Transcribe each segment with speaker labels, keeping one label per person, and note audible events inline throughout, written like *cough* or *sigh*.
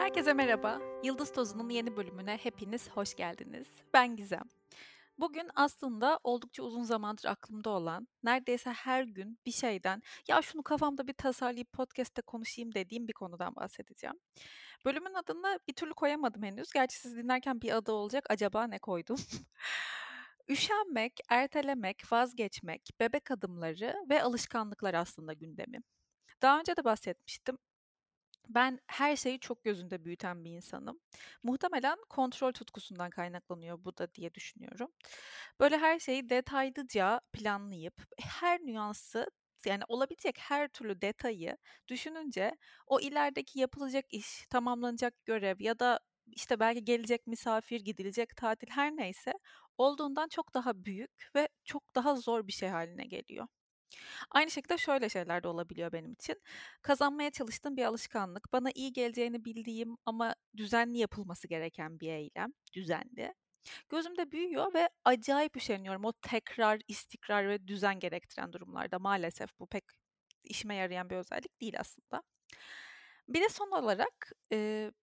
Speaker 1: Herkese merhaba. Yıldız Tozu'nun yeni bölümüne hepiniz hoş geldiniz. Ben Gizem. Bugün aslında oldukça uzun zamandır aklımda olan, neredeyse her gün bir şeyden ya şunu kafamda bir tasarlayıp podcast'te konuşayım dediğim bir konudan bahsedeceğim. Bölümün adını bir türlü koyamadım henüz. Gerçi siz dinlerken bir adı olacak. Acaba ne koydum? *laughs* Üşenmek, ertelemek, vazgeçmek, bebek adımları ve alışkanlıklar aslında gündemim. Daha önce de bahsetmiştim. Ben her şeyi çok gözünde büyüten bir insanım. Muhtemelen kontrol tutkusundan kaynaklanıyor bu da diye düşünüyorum. Böyle her şeyi detaylıca planlayıp her nüansı yani olabilecek her türlü detayı düşününce o ilerideki yapılacak iş, tamamlanacak görev ya da işte belki gelecek misafir, gidilecek tatil her neyse olduğundan çok daha büyük ve çok daha zor bir şey haline geliyor. Aynı şekilde şöyle şeyler de olabiliyor benim için. Kazanmaya çalıştığım bir alışkanlık, bana iyi geleceğini bildiğim ama düzenli yapılması gereken bir eylem, düzenli. Gözümde büyüyor ve acayip üşeniyorum o tekrar, istikrar ve düzen gerektiren durumlarda. Maalesef bu pek işime yarayan bir özellik değil aslında. Bir de son olarak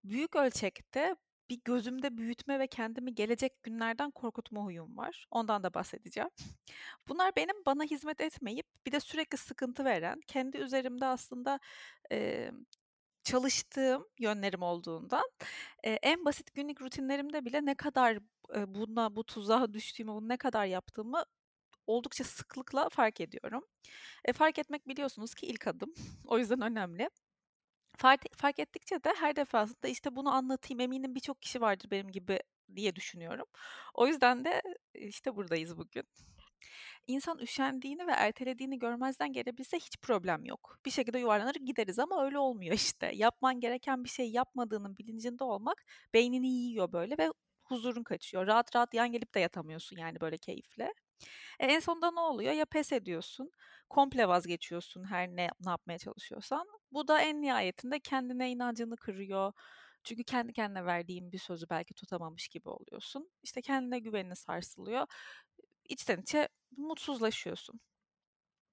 Speaker 1: büyük ölçekte bir gözümde büyütme ve kendimi gelecek günlerden korkutma huyum var. Ondan da bahsedeceğim. *laughs* Bunlar benim bana hizmet etmeyip bir de sürekli sıkıntı veren, kendi üzerimde aslında e, çalıştığım yönlerim olduğundan e, en basit günlük rutinlerimde bile ne kadar e, buna bu tuzağa *laughs* düştüğümü, bunu ne kadar yaptığımı oldukça sıklıkla fark ediyorum. E, fark etmek biliyorsunuz ki ilk adım. *laughs* o yüzden önemli. Fark, fark ettikçe de her defasında işte bunu anlatayım eminim birçok kişi vardır benim gibi diye düşünüyorum. O yüzden de işte buradayız bugün. İnsan üşendiğini ve ertelediğini görmezden gelebilse hiç problem yok. Bir şekilde yuvarlanır gideriz ama öyle olmuyor işte. Yapman gereken bir şey yapmadığının bilincinde olmak beynini yiyor böyle ve huzurun kaçıyor. Rahat rahat yan gelip de yatamıyorsun yani böyle keyifle. E, en sonunda ne oluyor? Ya pes ediyorsun, komple vazgeçiyorsun her ne, ne yapmaya çalışıyorsan. Bu da en nihayetinde kendine inancını kırıyor. Çünkü kendi kendine verdiğin bir sözü belki tutamamış gibi oluyorsun. İşte kendine güvenini sarsılıyor. İçten içe mutsuzlaşıyorsun.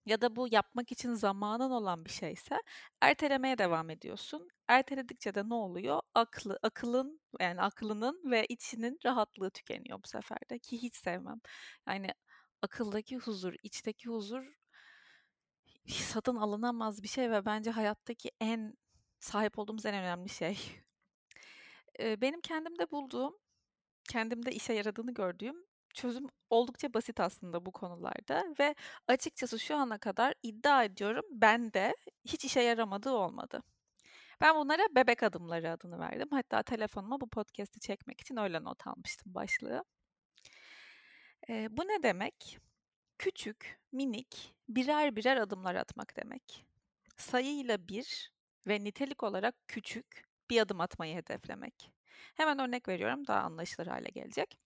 Speaker 1: Ya da bu yapmak için zamanın olan bir şeyse ertelemeye devam ediyorsun. Erteledikçe de ne oluyor? Aklı, akılın yani aklının ve içinin rahatlığı tükeniyor bu sefer de ki hiç sevmem. Yani akıldaki huzur, içteki huzur satın alınamaz bir şey ve bence hayattaki en sahip olduğumuz en önemli şey. *laughs* Benim kendimde bulduğum, kendimde işe yaradığını gördüğüm çözüm oldukça basit aslında bu konularda ve açıkçası şu ana kadar iddia ediyorum ben de hiç işe yaramadığı olmadı. Ben bunlara bebek adımları adını verdim. Hatta telefonuma bu podcast'i çekmek için öyle not almıştım başlığı. Ee, bu ne demek? Küçük, minik, birer birer adımlar atmak demek. Sayıyla bir ve nitelik olarak küçük bir adım atmayı hedeflemek. Hemen örnek veriyorum daha anlaşılır hale gelecek.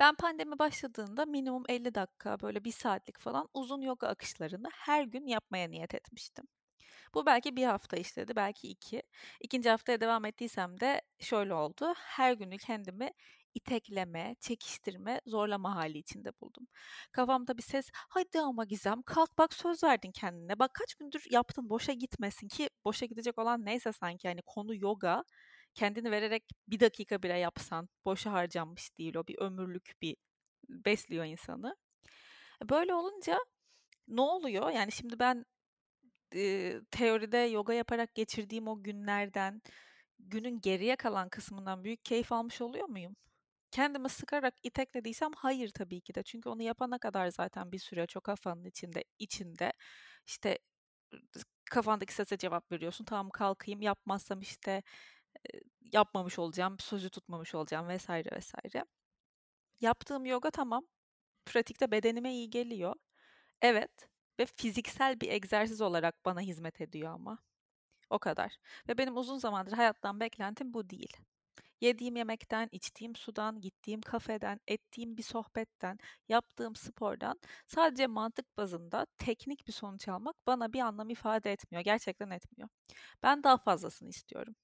Speaker 1: Ben pandemi başladığında minimum 50 dakika, böyle 1 saatlik falan uzun yoga akışlarını her gün yapmaya niyet etmiştim. Bu belki bir hafta işledi, belki iki. İkinci haftaya devam ettiysem de şöyle oldu. Her günü kendimi itekleme, çekiştirme, zorlama hali içinde buldum. Kafamda bir ses, hadi ama Gizem kalk bak söz verdin kendine. Bak kaç gündür yaptın boşa gitmesin ki boşa gidecek olan neyse sanki yani konu yoga kendini vererek bir dakika bile yapsan boşa harcanmış değil o bir ömürlük bir besliyor insanı. Böyle olunca ne oluyor? Yani şimdi ben e, teoride yoga yaparak geçirdiğim o günlerden günün geriye kalan kısmından büyük keyif almış oluyor muyum? Kendimi sıkarak iteklediysem hayır tabii ki de. Çünkü onu yapana kadar zaten bir süre çok kafanın içinde içinde işte kafandaki sese cevap veriyorsun. Tamam kalkayım yapmazsam işte yapmamış olacağım, sözü tutmamış olacağım vesaire vesaire. Yaptığım yoga tamam. Pratikte bedenime iyi geliyor. Evet ve fiziksel bir egzersiz olarak bana hizmet ediyor ama. O kadar. Ve benim uzun zamandır hayattan beklentim bu değil. Yediğim yemekten, içtiğim sudan, gittiğim kafeden, ettiğim bir sohbetten, yaptığım spordan sadece mantık bazında teknik bir sonuç almak bana bir anlam ifade etmiyor. Gerçekten etmiyor. Ben daha fazlasını istiyorum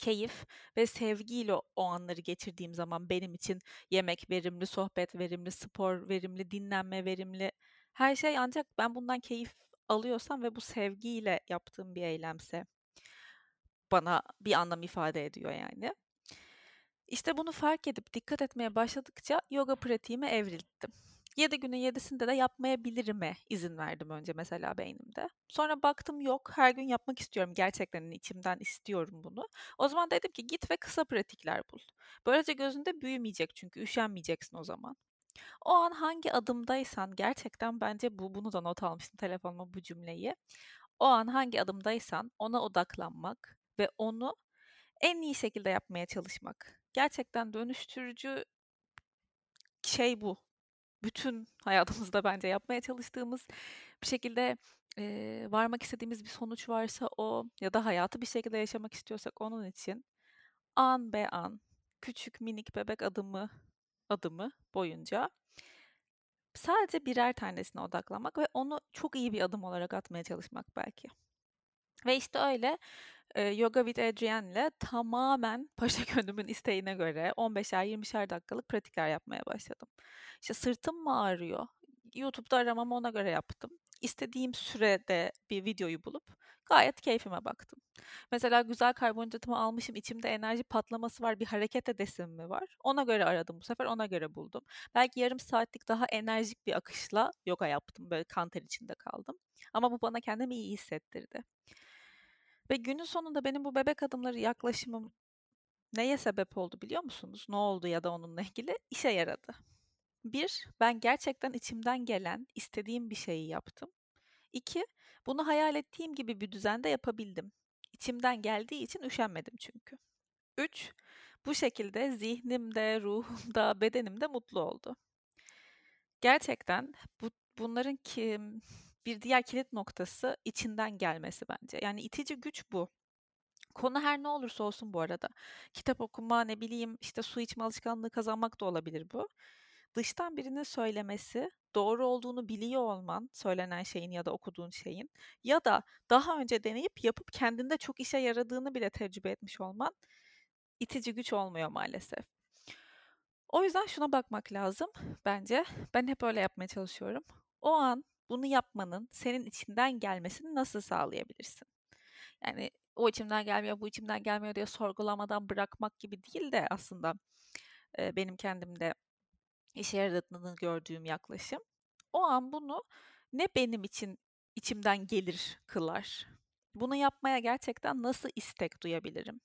Speaker 1: keyif ve sevgiyle o anları geçirdiğim zaman benim için yemek verimli, sohbet verimli, spor verimli, dinlenme verimli. Her şey ancak ben bundan keyif alıyorsam ve bu sevgiyle yaptığım bir eylemse. bana bir anlam ifade ediyor yani. İşte bunu fark edip dikkat etmeye başladıkça yoga pratiğime evrildim. 7 günün 7'sinde de yapmayabilirime izin verdim önce mesela beynimde. Sonra baktım yok her gün yapmak istiyorum gerçekten içimden istiyorum bunu. O zaman dedim ki git ve kısa pratikler bul. Böylece gözünde büyümeyecek çünkü üşenmeyeceksin o zaman. O an hangi adımdaysan gerçekten bence bu bunu da not almıştım telefonuma bu cümleyi. O an hangi adımdaysan ona odaklanmak ve onu en iyi şekilde yapmaya çalışmak. Gerçekten dönüştürücü şey bu. Bütün *laughs* hayatımızda bence yapmaya çalıştığımız bir şekilde e, varmak istediğimiz bir sonuç varsa o ya da hayatı bir şekilde yaşamak istiyorsak onun için an be an küçük minik bebek adımı adımı boyunca sadece birer tanesine odaklanmak ve onu çok iyi bir adım olarak atmaya çalışmak belki. Ve işte öyle e, Yoga with Adrienne tamamen paşa *laughs* gönlümün isteğine göre 15'er 20'şer dakikalık pratikler yapmaya başladım. İşte sırtım mı ağrıyor? YouTube'da aramamı ona göre yaptım. İstediğim sürede bir videoyu bulup gayet keyfime baktım. Mesela güzel karbonhidratımı almışım, içimde enerji patlaması var, bir hareket edesim mi var? Ona göre aradım bu sefer, ona göre buldum. Belki yarım saatlik daha enerjik bir akışla yoga yaptım, böyle kan ter içinde kaldım. Ama bu bana kendimi iyi hissettirdi. Ve günün sonunda benim bu bebek adımları yaklaşımım neye sebep oldu biliyor musunuz? Ne oldu ya da onunla ilgili? işe yaradı. Bir, ben gerçekten içimden gelen, istediğim bir şeyi yaptım. İki, bunu hayal ettiğim gibi bir düzende yapabildim. İçimden geldiği için üşenmedim çünkü. Üç, bu şekilde zihnimde, ruhumda, *laughs* bedenimde mutlu oldu. Gerçekten bu, bunların ki bir diğer kilit noktası içinden gelmesi bence. Yani itici güç bu. Konu her ne olursa olsun bu arada. Kitap okuma, ne bileyim işte su içme alışkanlığı kazanmak da olabilir bu. Dıştan birinin söylemesi, doğru olduğunu biliyor olman, söylenen şeyin ya da okuduğun şeyin ya da daha önce deneyip yapıp kendinde çok işe yaradığını bile tecrübe etmiş olman itici güç olmuyor maalesef. O yüzden şuna bakmak lazım bence. Ben hep öyle yapmaya çalışıyorum. O an bunu yapmanın senin içinden gelmesini nasıl sağlayabilirsin? Yani o içimden gelmiyor, bu içimden gelmiyor diye sorgulamadan bırakmak gibi değil de aslında e, benim kendimde işe yaradığını gördüğüm yaklaşım. O an bunu ne benim için içimden gelir kılar? Bunu yapmaya gerçekten nasıl istek duyabilirim?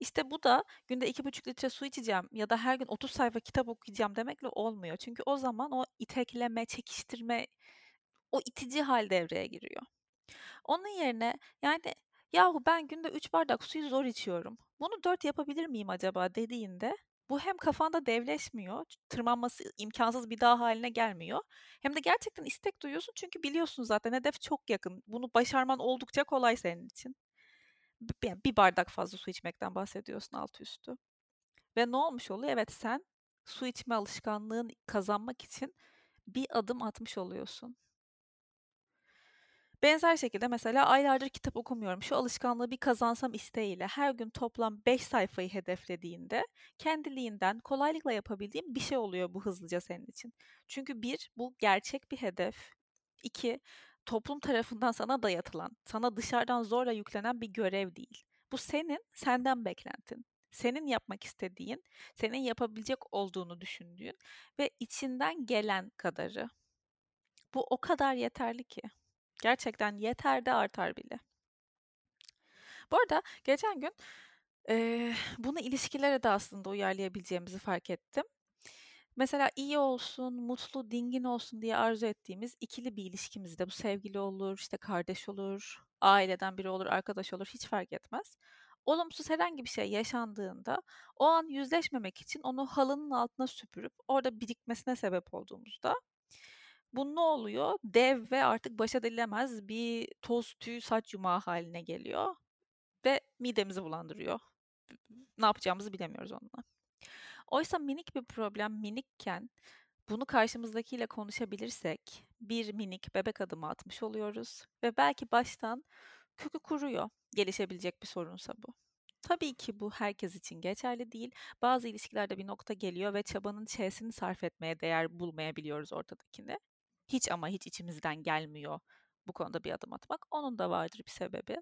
Speaker 1: İşte bu da günde iki buçuk litre su içeceğim ya da her gün 30 sayfa kitap okuyacağım demekle olmuyor. Çünkü o zaman o itekleme, çekiştirme, o itici hal devreye giriyor. Onun yerine yani yahu ben günde 3 bardak suyu zor içiyorum. Bunu 4 yapabilir miyim acaba dediğinde bu hem kafanda devleşmiyor, tırmanması imkansız bir dağ haline gelmiyor. Hem de gerçekten istek duyuyorsun çünkü biliyorsun zaten hedef çok yakın. Bunu başarman oldukça kolay senin için. Bir bardak fazla su içmekten bahsediyorsun alt üstü. Ve ne olmuş oluyor? Evet sen su içme alışkanlığını kazanmak için bir adım atmış oluyorsun. Benzer şekilde mesela aylardır kitap okumuyorum. Şu alışkanlığı bir kazansam isteğiyle her gün toplam 5 sayfayı hedeflediğinde kendiliğinden kolaylıkla yapabildiğim bir şey oluyor bu hızlıca senin için. Çünkü bir, bu gerçek bir hedef. İki, toplum tarafından sana dayatılan, sana dışarıdan zorla yüklenen bir görev değil. Bu senin, senden beklentin. Senin yapmak istediğin, senin yapabilecek olduğunu düşündüğün ve içinden gelen kadarı. Bu o kadar yeterli ki. Gerçekten yeter de artar bile. Bu arada geçen gün e, bunu ilişkilere de aslında uyarlayabileceğimizi fark ettim. Mesela iyi olsun, mutlu, dingin olsun diye arzu ettiğimiz ikili bir ilişkimizde bu sevgili olur, işte kardeş olur, aileden biri olur, arkadaş olur hiç fark etmez. Olumsuz herhangi bir şey yaşandığında o an yüzleşmemek için onu halının altına süpürüp orada birikmesine sebep olduğumuzda bu ne oluyor? Dev ve artık baş edilemez bir toz tüy saç yumağı haline geliyor ve midemizi bulandırıyor. Ne yapacağımızı bilemiyoruz onunla. Oysa minik bir problem minikken bunu karşımızdakiyle konuşabilirsek bir minik bebek adımı atmış oluyoruz ve belki baştan kökü kuruyor gelişebilecek bir sorunsa bu. Tabii ki bu herkes için geçerli değil. Bazı ilişkilerde bir nokta geliyor ve çabanın ç'sini sarf etmeye değer bulmayabiliyoruz ortadakini hiç ama hiç içimizden gelmiyor bu konuda bir adım atmak. Onun da vardır bir sebebi.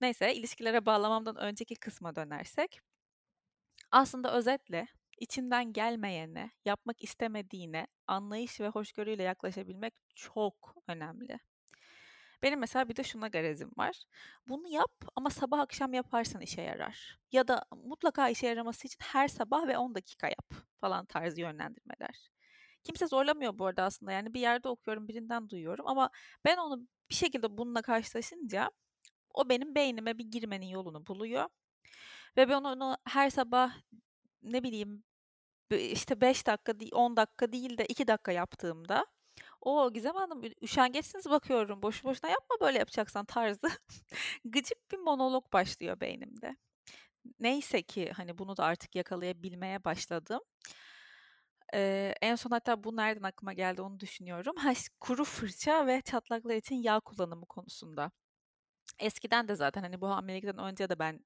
Speaker 1: Neyse ilişkilere bağlamamdan önceki kısma dönersek. Aslında özetle içinden gelmeyene, yapmak istemediğine anlayış ve hoşgörüyle yaklaşabilmek çok önemli. Benim mesela bir de şuna garezim var. Bunu yap ama sabah akşam yaparsan işe yarar. Ya da mutlaka işe yaraması için her sabah ve 10 dakika yap falan tarzı yönlendirmeler. Kimse zorlamıyor bu arada aslında. Yani bir yerde okuyorum, birinden duyuyorum ama ben onu bir şekilde bununla karşılaşınca o benim beynime bir girmenin yolunu buluyor. Ve ben onu her sabah ne bileyim işte 5 dakika, 10 dakika değil de 2 dakika yaptığımda o Gizem Hanım üşengeçsiniz bakıyorum. Boşu boşuna yapma böyle yapacaksan tarzı *laughs* gıcık bir monolog başlıyor beynimde. Neyse ki hani bunu da artık yakalayabilmeye başladım. Ee, en son hatta bu nereden aklıma geldi onu düşünüyorum. Ha, kuru fırça ve çatlaklar için yağ kullanımı konusunda. Eskiden de zaten hani bu hamilelikten önce de ben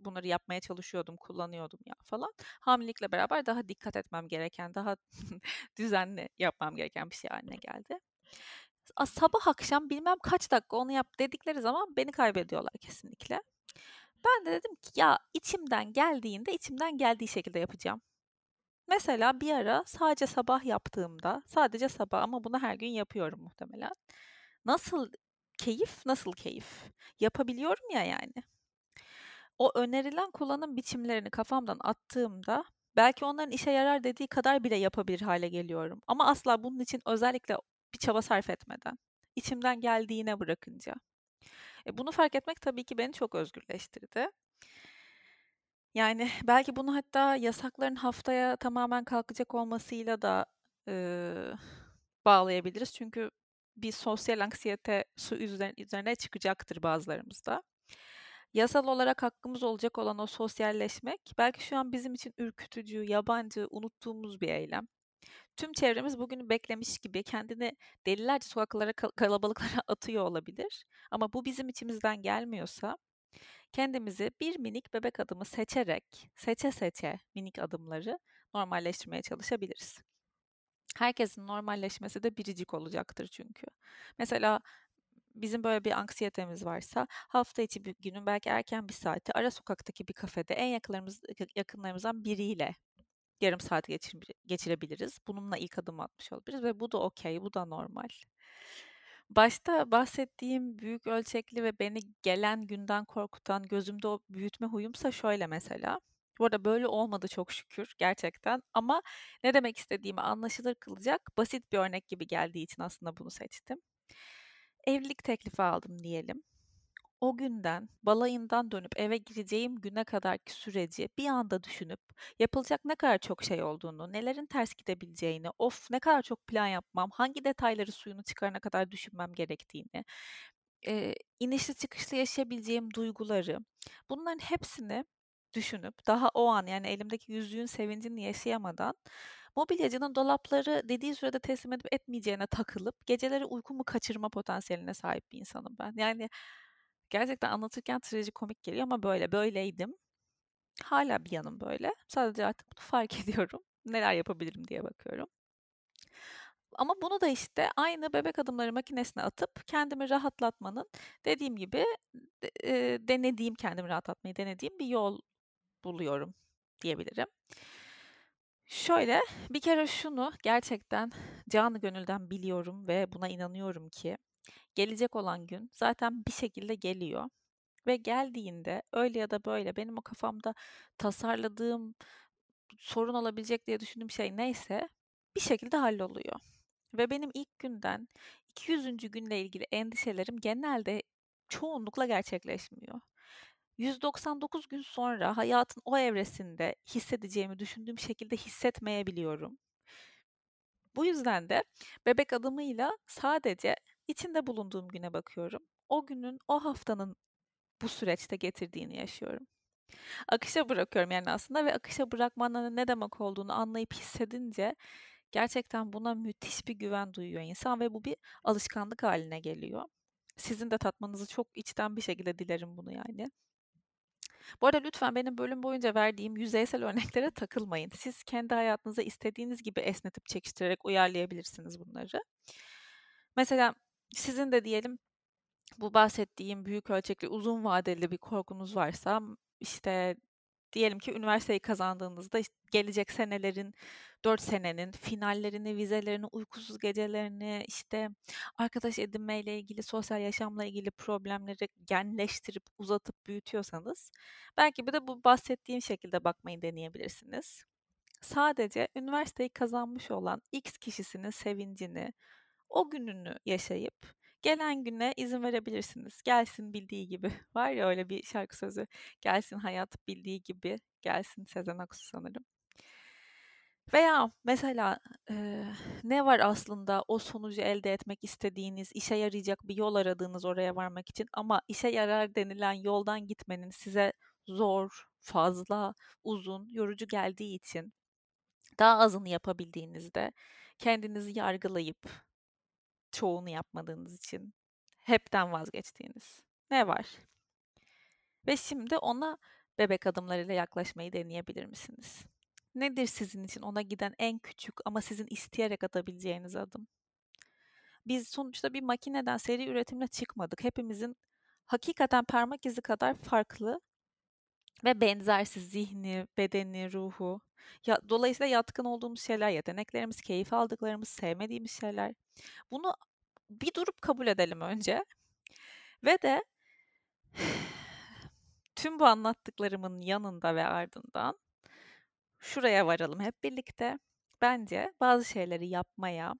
Speaker 1: bunları yapmaya çalışıyordum, kullanıyordum ya falan. Hamilelikle beraber daha dikkat etmem gereken, daha *laughs* düzenli yapmam gereken bir şey haline geldi. Sabah akşam bilmem kaç dakika onu yap dedikleri zaman beni kaybediyorlar kesinlikle. Ben de dedim ki ya içimden geldiğinde içimden geldiği şekilde yapacağım. Mesela bir ara sadece sabah yaptığımda, sadece sabah ama bunu her gün yapıyorum muhtemelen. Nasıl keyif, nasıl keyif? Yapabiliyorum ya yani. O önerilen kullanım biçimlerini kafamdan attığımda belki onların işe yarar dediği kadar bile yapabilir hale geliyorum. Ama asla bunun için özellikle bir çaba sarf etmeden, içimden geldiğine bırakınca. E bunu fark etmek tabii ki beni çok özgürleştirdi. Yani belki bunu hatta yasakların haftaya tamamen kalkacak olmasıyla da e, bağlayabiliriz. Çünkü bir sosyal anksiyete su üzerine çıkacaktır bazılarımızda. Yasal olarak hakkımız olacak olan o sosyalleşmek belki şu an bizim için ürkütücü, yabancı, unuttuğumuz bir eylem. Tüm çevremiz bugünü beklemiş gibi kendini delilerce sokaklara kalabalıklara *laughs* atıyor olabilir. Ama bu bizim içimizden gelmiyorsa kendimizi bir minik bebek adımı seçerek, seçe seçe minik adımları normalleştirmeye çalışabiliriz. Herkesin normalleşmesi de biricik olacaktır çünkü. Mesela bizim böyle bir anksiyetemiz varsa hafta içi bir günün belki erken bir saati ara sokaktaki bir kafede en yakınlarımız, yakınlarımızdan biriyle yarım saat geçir, geçirebiliriz. Bununla ilk adım atmış olabiliriz ve bu da okey, bu da normal. Başta bahsettiğim büyük ölçekli ve beni gelen günden korkutan gözümde o büyütme huyumsa şöyle mesela. Bu arada böyle olmadı çok şükür gerçekten ama ne demek istediğimi anlaşılır kılacak basit bir örnek gibi geldiği için aslında bunu seçtim. Evlilik teklifi aldım diyelim. O günden, balayından dönüp eve gireceğim güne kadarki süreci bir anda düşünüp yapılacak ne kadar çok şey olduğunu, nelerin ters gidebileceğini, of ne kadar çok plan yapmam, hangi detayları suyunu çıkarana kadar düşünmem gerektiğini, e, inişli çıkışlı yaşayabileceğim duyguları, bunların hepsini düşünüp daha o an yani elimdeki yüzüğün sevincini yaşayamadan mobilyacının dolapları dediği sürede teslim edip etmeyeceğine takılıp geceleri uykumu kaçırma potansiyeline sahip bir insanım ben. Yani gerçekten anlatırken trajikomik geliyor ama böyle böyleydim. Hala bir yanım böyle. Sadece artık bunu fark *laughs* ediyorum. Neler yapabilirim diye bakıyorum. Ama bunu da işte aynı bebek adımları makinesine atıp kendimi rahatlatmanın dediğim gibi e, denediğim kendimi rahatlatmayı denediğim bir yol buluyorum diyebilirim. Şöyle bir kere şunu gerçekten canı gönülden biliyorum ve buna inanıyorum ki gelecek olan gün zaten bir şekilde geliyor. Ve geldiğinde öyle ya da böyle benim o kafamda tasarladığım sorun olabilecek diye düşündüğüm şey neyse bir şekilde halloluyor. Ve benim ilk günden 200. günle ilgili endişelerim genelde çoğunlukla gerçekleşmiyor. 199 gün sonra hayatın o evresinde hissedeceğimi düşündüğüm şekilde hissetmeyebiliyorum. Bu yüzden de bebek adımıyla sadece içinde bulunduğum güne bakıyorum. O günün, o haftanın bu süreçte getirdiğini yaşıyorum. Akışa bırakıyorum yani aslında ve akışa bırakmanın ne demek olduğunu anlayıp hissedince gerçekten buna müthiş bir güven duyuyor insan ve bu bir alışkanlık haline geliyor. Sizin de tatmanızı çok içten bir şekilde dilerim bunu yani. Bu arada lütfen benim bölüm boyunca verdiğim yüzeysel örneklere takılmayın. Siz kendi hayatınıza istediğiniz gibi esnetip çekiştirerek uyarlayabilirsiniz bunları. Mesela sizin de diyelim bu bahsettiğim büyük ölçekli uzun vadeli bir korkunuz varsa işte diyelim ki üniversiteyi kazandığınızda işte gelecek senelerin, 4 senenin finallerini, vizelerini, uykusuz gecelerini, işte arkadaş edinmeyle ilgili, sosyal yaşamla ilgili problemleri genleştirip, uzatıp büyütüyorsanız belki bir de bu bahsettiğim şekilde bakmayı deneyebilirsiniz. Sadece üniversiteyi kazanmış olan X kişisinin sevincini, o gününü yaşayıp gelen güne izin verebilirsiniz. Gelsin bildiği gibi. *laughs* Var ya öyle bir şarkı sözü. Gelsin hayat bildiği gibi. Gelsin Sezen Aksu sanırım. Veya mesela e, ne var aslında o sonucu elde etmek istediğiniz, işe yarayacak bir yol aradığınız oraya varmak için ama işe yarar denilen yoldan gitmenin size zor, fazla, uzun, yorucu geldiği için daha azını yapabildiğinizde kendinizi yargılayıp çoğunu yapmadığınız için hepten vazgeçtiğiniz ne var? Ve şimdi ona bebek adımlarıyla yaklaşmayı deneyebilir misiniz? Nedir sizin için ona giden en küçük ama sizin isteyerek atabileceğiniz adım? Biz sonuçta bir makineden seri üretimle çıkmadık. Hepimizin hakikaten parmak izi kadar farklı ve benzersiz zihni, bedeni, ruhu. Ya, dolayısıyla yatkın olduğumuz şeyler, yeteneklerimiz, keyif aldıklarımız, sevmediğimiz şeyler. Bunu bir durup kabul edelim önce. Ve de tüm bu anlattıklarımın yanında ve ardından şuraya varalım hep birlikte. Bence bazı şeyleri yapmaya,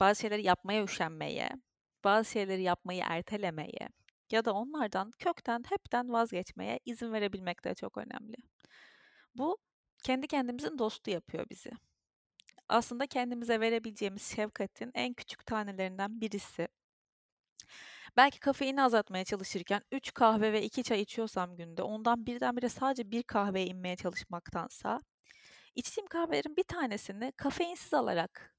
Speaker 1: bazı şeyleri yapmaya üşenmeye, bazı şeyleri yapmayı ertelemeye ya da onlardan kökten hepten vazgeçmeye izin verebilmek de çok önemli. Bu kendi kendimizin dostu yapıyor bizi. Aslında kendimize verebileceğimiz şefkatin en küçük tanelerinden birisi. Belki kafeini azaltmaya çalışırken 3 kahve ve 2 çay içiyorsam günde ondan birdenbire sadece bir kahveye inmeye çalışmaktansa içtiğim kahvelerin bir tanesini kafeinsiz alarak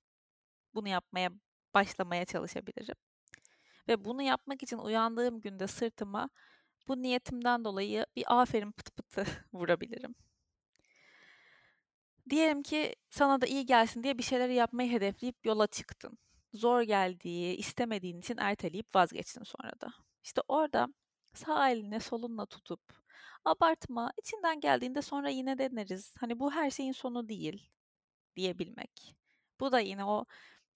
Speaker 1: bunu yapmaya başlamaya çalışabilirim. Ve bunu yapmak için uyandığım günde sırtıma bu niyetimden dolayı bir aferin pıt pıtı *laughs* vurabilirim. Diyelim ki sana da iyi gelsin diye bir şeyleri yapmayı hedefleyip yola çıktın. Zor geldiği, istemediğin için erteleyip vazgeçtin sonra da. İşte orada sağ eline solunla tutup abartma, içinden geldiğinde sonra yine deneriz. Hani bu her şeyin sonu değil diyebilmek. Bu da yine o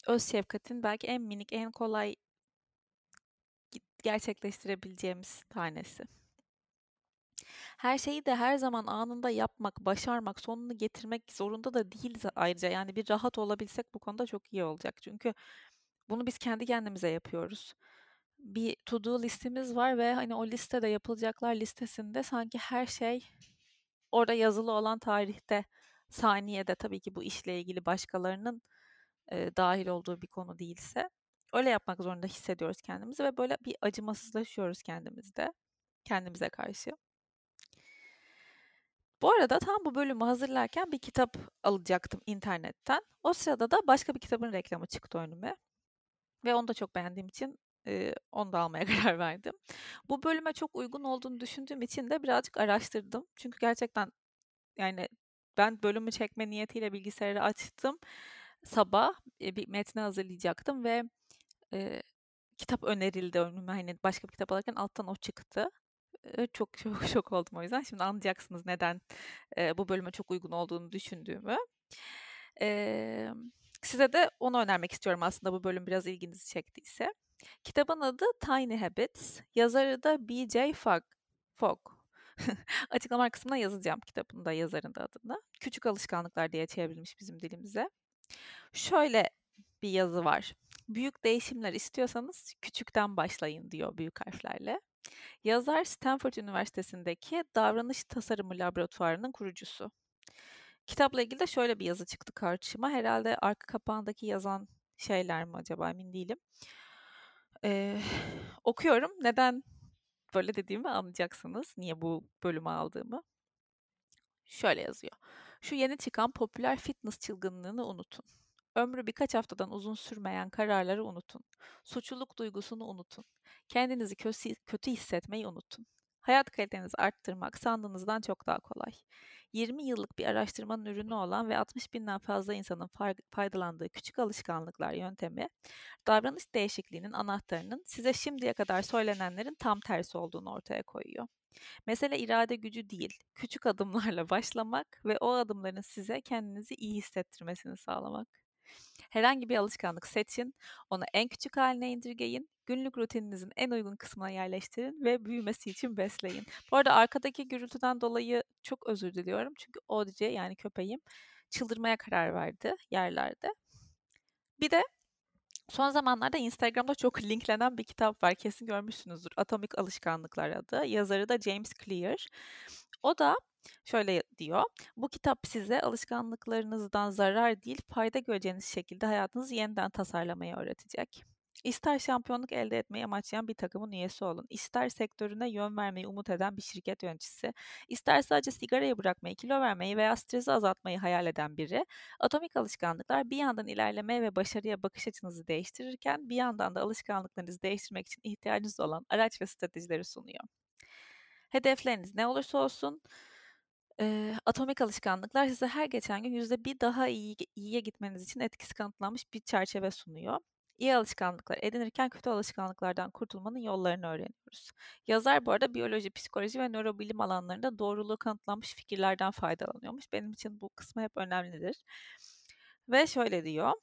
Speaker 1: öz şefkatin belki en minik, en kolay gerçekleştirebileceğimiz tanesi. Her şeyi de her zaman anında yapmak, başarmak, sonunu getirmek zorunda da değiliz ayrıca. Yani bir rahat olabilsek bu konuda çok iyi olacak. Çünkü bunu biz kendi kendimize yapıyoruz. Bir to do listemiz var ve hani o listede yapılacaklar listesinde sanki her şey orada yazılı olan tarihte, saniyede tabii ki bu işle ilgili başkalarının e, dahil olduğu bir konu değilse öyle yapmak zorunda hissediyoruz kendimizi ve böyle bir acımasızlaşıyoruz kendimizde, kendimize karşı. Bu arada tam bu bölümü hazırlarken bir kitap alacaktım internetten. O sırada da başka bir kitabın reklamı çıktı önüme. Ve onu da çok beğendiğim için e, onu da almaya *laughs* karar verdim. Bu bölüme çok uygun olduğunu düşündüğüm için de birazcık araştırdım. Çünkü gerçekten yani ben bölümü çekme niyetiyle bilgisayarı açtım. Sabah bir metni hazırlayacaktım ve e, kitap önerildi önüme. Hani başka bir kitap alırken alttan o çıktı. E, çok çok *laughs* şok oldum o yüzden. Şimdi anlayacaksınız neden e, bu bölüme çok uygun olduğunu düşündüğümü. E, size de onu önermek istiyorum aslında bu bölüm biraz ilginizi çektiyse. Kitabın adı Tiny Habits. Yazarı da B.J. Fogg. Fogg. *laughs* Açıklama kısmına yazacağım kitabın da yazarın da adını. Küçük alışkanlıklar diye çevrilmiş bizim dilimize. Şöyle bir yazı var. Büyük değişimler istiyorsanız küçükten başlayın diyor büyük harflerle. Yazar Stanford Üniversitesi'ndeki davranış tasarımı laboratuvarının kurucusu. Kitapla ilgili de şöyle bir yazı çıktı karşıma. Herhalde arka kapağındaki yazan şeyler mi acaba emin değilim. Ee, okuyorum. Neden böyle dediğimi anlayacaksınız. Niye bu bölümü aldığımı. Şöyle yazıyor. Şu yeni çıkan popüler fitness çılgınlığını unutun. Ömrü birkaç haftadan uzun sürmeyen kararları unutun. Suçluluk duygusunu unutun. Kendinizi kötü, hissetmeyi unutun. Hayat kalitenizi arttırmak sandığınızdan çok daha kolay. 20 yıllık bir araştırmanın ürünü olan ve 60 binden fazla insanın faydalandığı küçük alışkanlıklar yöntemi, davranış değişikliğinin anahtarının size şimdiye kadar söylenenlerin tam tersi olduğunu ortaya koyuyor. Mesele irade gücü değil, küçük adımlarla başlamak ve o adımların size kendinizi iyi hissettirmesini sağlamak. Herhangi bir alışkanlık seçin, onu en küçük haline indirgeyin, günlük rutininizin en uygun kısmına yerleştirin ve büyümesi için besleyin. Bu arada arkadaki gürültüden dolayı çok özür diliyorum. Çünkü Odice yani köpeğim çıldırmaya karar verdi yerlerde. Bir de Son zamanlarda Instagram'da çok *laughs* linklenen bir kitap var. Kesin görmüşsünüzdür. Atomik Alışkanlıklar adı. Yazarı da James Clear. O da şöyle diyor. Bu kitap size alışkanlıklarınızdan zarar değil, fayda göreceğiniz şekilde hayatınızı yeniden tasarlamayı öğretecek. İster şampiyonluk elde etmeyi amaçlayan bir takımın üyesi olun, ister sektörüne yön vermeyi umut eden bir şirket yöneticisi, ister sadece sigarayı bırakmayı, kilo vermeyi veya stresi azaltmayı hayal eden biri, atomik alışkanlıklar bir yandan ilerlemeye ve başarıya bakış açınızı değiştirirken bir yandan da alışkanlıklarınızı değiştirmek için ihtiyacınız olan araç ve stratejileri sunuyor. Hedefleriniz ne olursa olsun, Eee, atomik alışkanlıklar size her geçen gün yüzde bir daha iyi iyiye gitmeniz için etkisi kanıtlanmış bir çerçeve sunuyor. İyi alışkanlıklar edinirken kötü alışkanlıklardan kurtulmanın yollarını öğreniyoruz. Yazar bu arada biyoloji, psikoloji ve nörobilim alanlarında doğruluğu kanıtlanmış fikirlerden faydalanıyormuş. Benim için bu kısmı hep önemlidir. Ve şöyle diyor.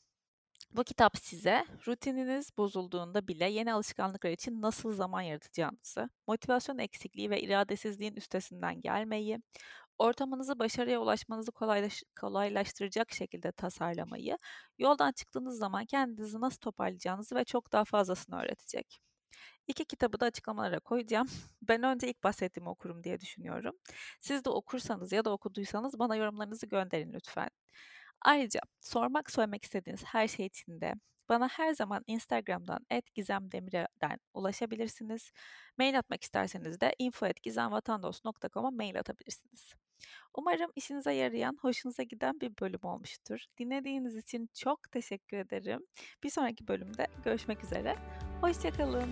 Speaker 1: Bu kitap size rutininiz bozulduğunda bile yeni alışkanlıklar için nasıl zaman yaratacağınızı, motivasyon eksikliği ve iradesizliğin üstesinden gelmeyi, ortamınızı başarıya ulaşmanızı kolaylaş kolaylaştıracak şekilde tasarlamayı, yoldan çıktığınız zaman kendinizi nasıl toparlayacağınızı ve çok daha fazlasını öğretecek. İki kitabı da açıklamalara koyacağım. *laughs* Ben önce ilk bahsettiğimi okurum diye düşünüyorum. Siz de okursanız ya da okuduysanız bana yorumlarınızı gönderin lütfen. Ayrıca sormak söylemek istediğiniz her şey için de bana her zaman Instagram'dan @gizemdemir'den ulaşabilirsiniz. Mail atmak isterseniz de info@gizemvatandos.com'a mail atabilirsiniz. Umarım işinize yarayan, hoşunuza giden bir bölüm olmuştur. Dinlediğiniz için çok teşekkür ederim. Bir sonraki bölümde görüşmek üzere. Hoşçakalın.